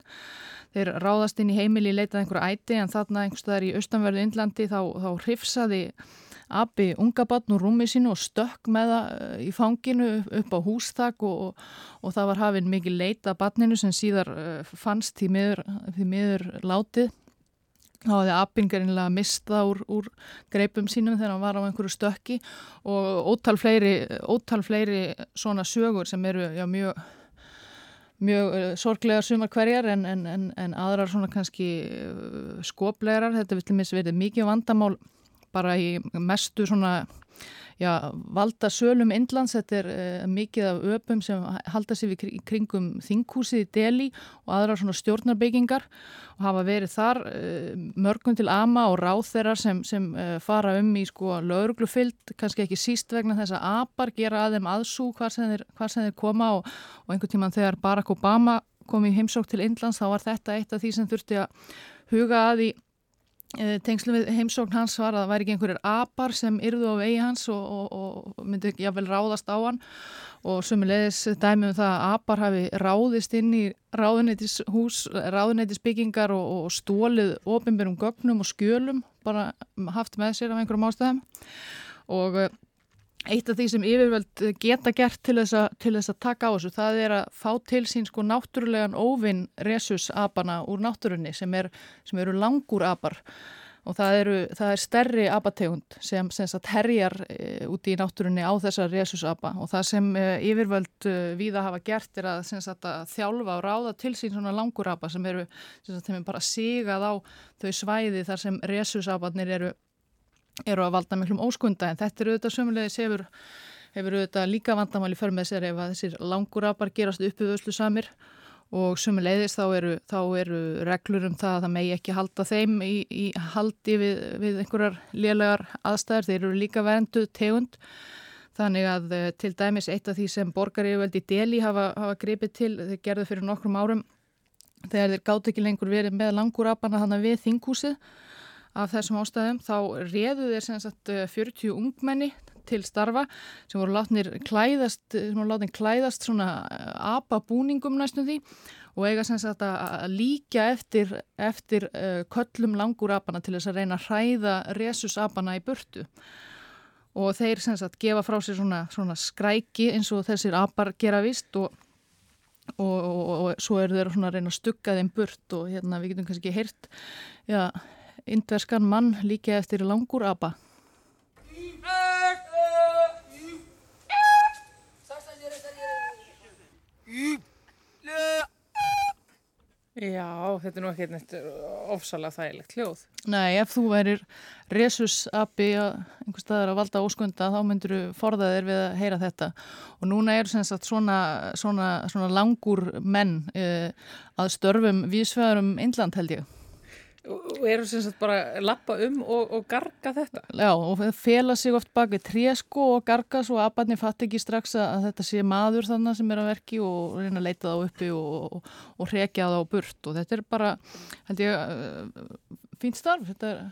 þeir ráðast inn í heimili leitað einhverju æti en þarna einhverstaðar í austanverðu Indlandi þá, þá hrifsaði Abi unga batn úr rúmi sínu og stökk með það eh, í fanginu upp á hústak og, og, og það var hafinn mikið leita batninu sem síðar uh, fannst því miður, því miður látið. Þá hefði Abingarinnlega mistað úr, úr greipum sínum þegar hann var á einhverju stökki og ótal fleiri, ótal fleiri svona sögur sem eru já, mjög mjög uh, sorglegar sumar hverjar en, en, en, en aðrar svona kannski uh, skoplegar. Þetta vil verið mikið vandamál bara í mestu svona já, valda sölum Indlands, þetta er uh, mikið af öpum sem halda sér við kringum þinghúsið í Delhi og aðra svona stjórnarbyggingar og hafa verið þar uh, mörgum til ama og ráð þeirra sem, sem uh, fara um í sko lauruglufyllt, kannski ekki síst vegna þess að apar gera að þeim aðsú hvar sem þeir, hvar sem þeir koma og, og einhvern tíman þegar Barack Obama kom í heimsók til Indlands þá var þetta eitt af því sem þurfti að huga að í Eh, Tengslum við heimsókn hans var að það væri ekki einhverjir apar sem yrðu á vegi hans og, og, og myndi ekki jáfnvel ráðast á hann. Og sumulegis dæmi um það að apar hafi ráðist inn í ráðuneytishús, ráðuneytisbyggingar og, og stólið ofinbjörnum gögnum og skjölum bara haft með sér af einhverjum ástæðum. Og eh, Eitt af því sem yfirvöld geta gert til þess, að, til þess að taka á þessu, það er að fá til sín sko náttúrulegan óvinn resusapana úr náttúrunni sem, er, sem eru langur apar. Og það, eru, það er stærri apategund sem, sem herjar e, úti í náttúrunni á þessa resusapa og það sem e, yfirvöld e, viða hafa gert er að, sagt, að þjálfa og ráða til sín svona langur apa sem eru sem sagt, bara sigað á þau svæði þar sem resusapanir eru eru að valda miklum óskunda en þetta eru auðvitað sömulegis hefur, hefur auðvitað líka vandamæli för með sér ef að þessir langurapar gerast uppið öslu samir og sömulegis þá eru, þá eru reglur um það að það megi ekki halda þeim í, í haldi við, við einhverjar lélegar aðstæðar, þeir eru líka vernduð tegund. Þannig að eh, til dæmis eitt af því sem borgaríðvöldi Deli hafa, hafa gripið til, þeir gerðu fyrir nokkrum árum þegar þeir gátt ekki lengur verið með langurapana þannig við þinghúsið af þessum ástæðum, þá réðu þeir sem sagt eh, 40 ungmenni til starfa sem voru látnir klæðast, sem voru látnir klæðast svona apabúningum næstum því og eiga sem sagt að líka eftir, eftir köllum langurapana til þess að reyna að hræða resusapana í burtu. Og þeir sem sagt gefa frá sér svona, svona skræki eins og þessir apar gera vist og Og, og, og, og svo eru þeir svona að reyna að stugga þeim burt og hérna við getum kannski heyrt já, indverskan mann líka eftir langur apa. Já, þetta er nú ekki neitt ofsalega þægilegt hljóð. Nei, ef þú værir resusapi einhver staðar að valda óskunda þá myndur þú forða þér við að heyra þetta. Og núna eru sem sagt svona, svona, svona langur menn uh, að störfum vísvegarum Indland held ég Og eru sem sagt bara lappa um og, og garga þetta. Já, og fela sig oft bak við trésko og garga svo að abarni fatt ekki strax að þetta sé maður þannig sem er að verki og reyna að leita þá uppi og, og, og rekja þá burt og þetta er bara, held ég, uh, fínt starf, þetta er,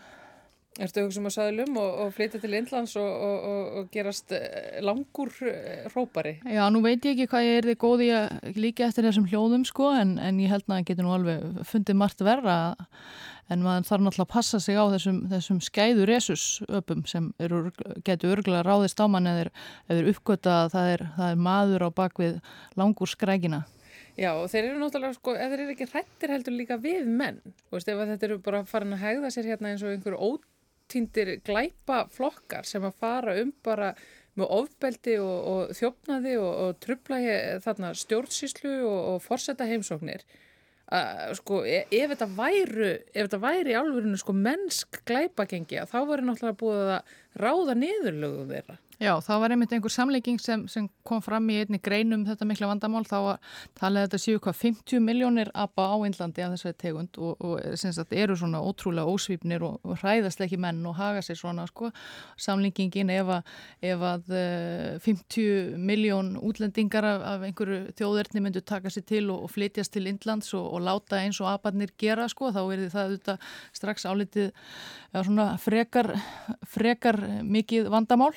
Ertu hugsa um að saðlum og, og flytja til Indlands og, og, og, gerast eh, langur eh, hrópari? já, nú veit ég ekki hvað ég er þið góð í að líka eftir þessum hljóðum sko, en, en ég held að það getur nú alveg fundið margt verra en maður þarf náttúrulega að passa sig á þessum, þessum skæðu resusöpum sem eru, getur örgulega ráðist á mann eða er uppgöta að það er, það er maður á bakvið langur skrækina. Já, og þeir eru náttúrulega, sko, ef þeir eru ekki hrættir heldur líka við menn, þú veist, ef þetta eru bara farin að hegða sér hérna eins og einhver ótíndir glæpa flokkar sem að fara um bara með ofbeldi og, og þjófnaði og, og trubla þarna stjórnsýslu og, og forseta heimsóknir að sko, e- ef þetta væru ef þetta væri í álfurinu sko mennsk glæpagengi þá væri náttúrulega búið að ráða niðurlögum þeirra Já, það var einmitt einhver samleiking sem, sem kom fram í einni greinum þetta mikla vandamál, þá var talið að þetta séu hvað 50 miljónir apa á Índlandi af þessari tegund og, og sagt eru svona ótrúlega ósvípnir og, og hræðasleiki menn og haga sér svona sko, samlingingin ef að, ef að eh, 50 miljón útlendingar af, af einhverju þjóðerni myndu taka sér til og, og flytjast til Indlands og, láta eins og aparnir gera sko, þá er það strax álitið ja, frekar, frekar mikið vandamál.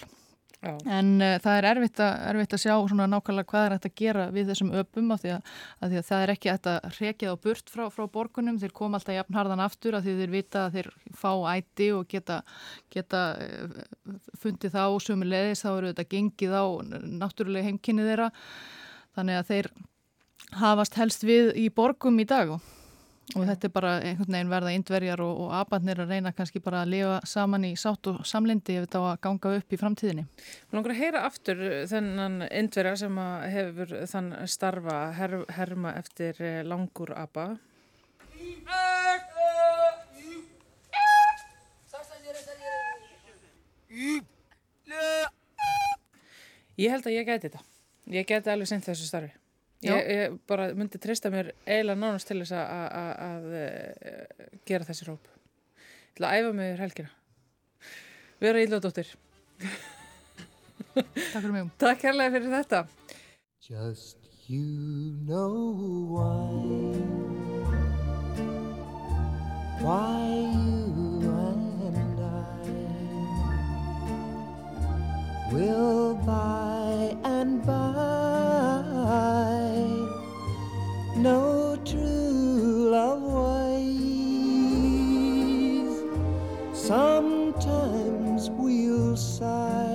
Já. En uh, það er erfitt að, erfitt að sjá nákvæmlega hvað er hægt að gera við þessum öpum af því að, að, því að það er ekki að rekja þá burt frá, frá borgunum, þeir koma alltaf jafn harðan aftur af því þeir vita að þeir fá æti og geta, geta eh, fundið þá sömu leiðis, þá eru þetta gengið á náttúrulega heimkynni þeirra. Þannig að þeir hafast helst við í borgum í dag og, og þetta er bara einhvern veginn verða indverjar og, og abarnir að reyna kannski bara að lifa saman í sátt og samlindi ef þetta á að ganga upp í framtíðinni. Mér langar að heyra aftur þennan indverja sem hefur þann starfa her, herma eftir langur apa. Ég held að ég gæti þetta. Ég gæti alveg sent þessu starfi. Ég, ég bara myndi treysta mér eiginlega nánast til þess að, að, að, að eh, gera þessi róp. Ég ætla að æfa mig yfir helgina. Vera ílóðdóttir. Takk fyrir mig. Takk hérlega fyrir þetta. Just you know why. Why you and I will by and by know true love ways. Sometimes we'll sigh.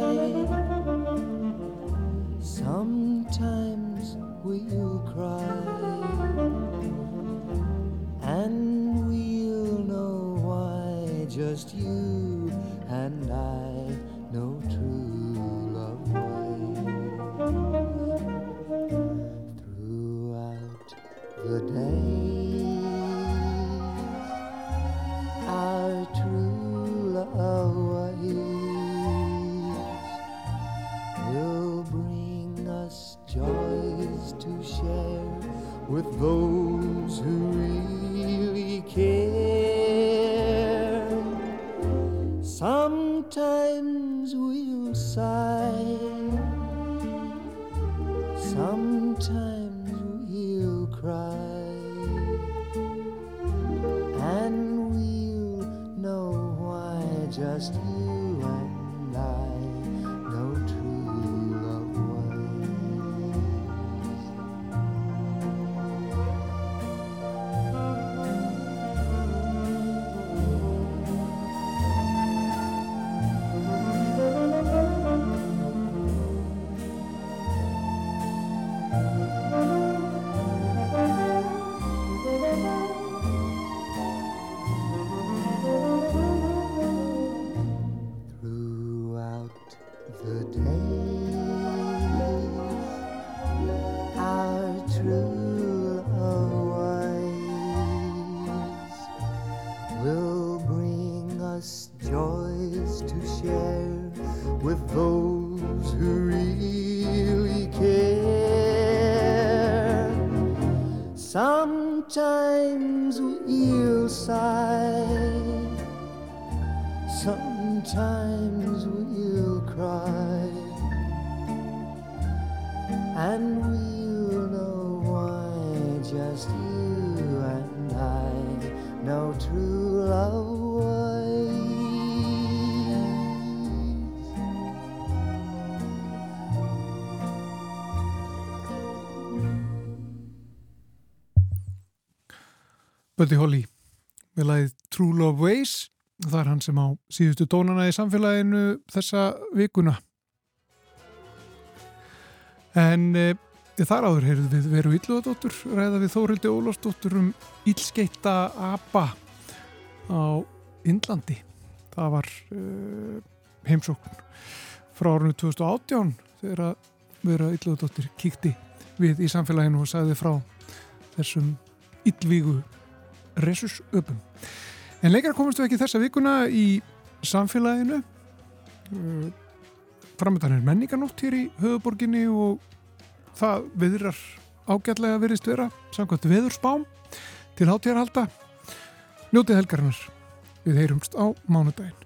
Sometimes we'll sigh. Sometimes we'll cry, and we'll know why just you and I know true love Buddy Holly með lagið True Love Ways. Það er hann sem á síðustu tónana í samfélaginu þessa vikuna. En e, þar áður heyrðu við veru Ylluðadóttur ræða við Þórildi Ólafsdóttur um Ílskeitta Abba á Indlandi. Það var e, heimsókn frá árinu 2018 þegar að vera Ylluðadóttir kíkti við í samfélaginu og sagði frá þessum yllvígu resusöpum. En leikar komumst við ekki þessa vikuna í samfélaginu. Framöndan er menninganótt hér í höfuborginni og það viðrar ágætlega virðist vera samkvæmt viðurspám til hátíðarhalda. Njótið helgarinnar. Við heyrumst á mánudaginn.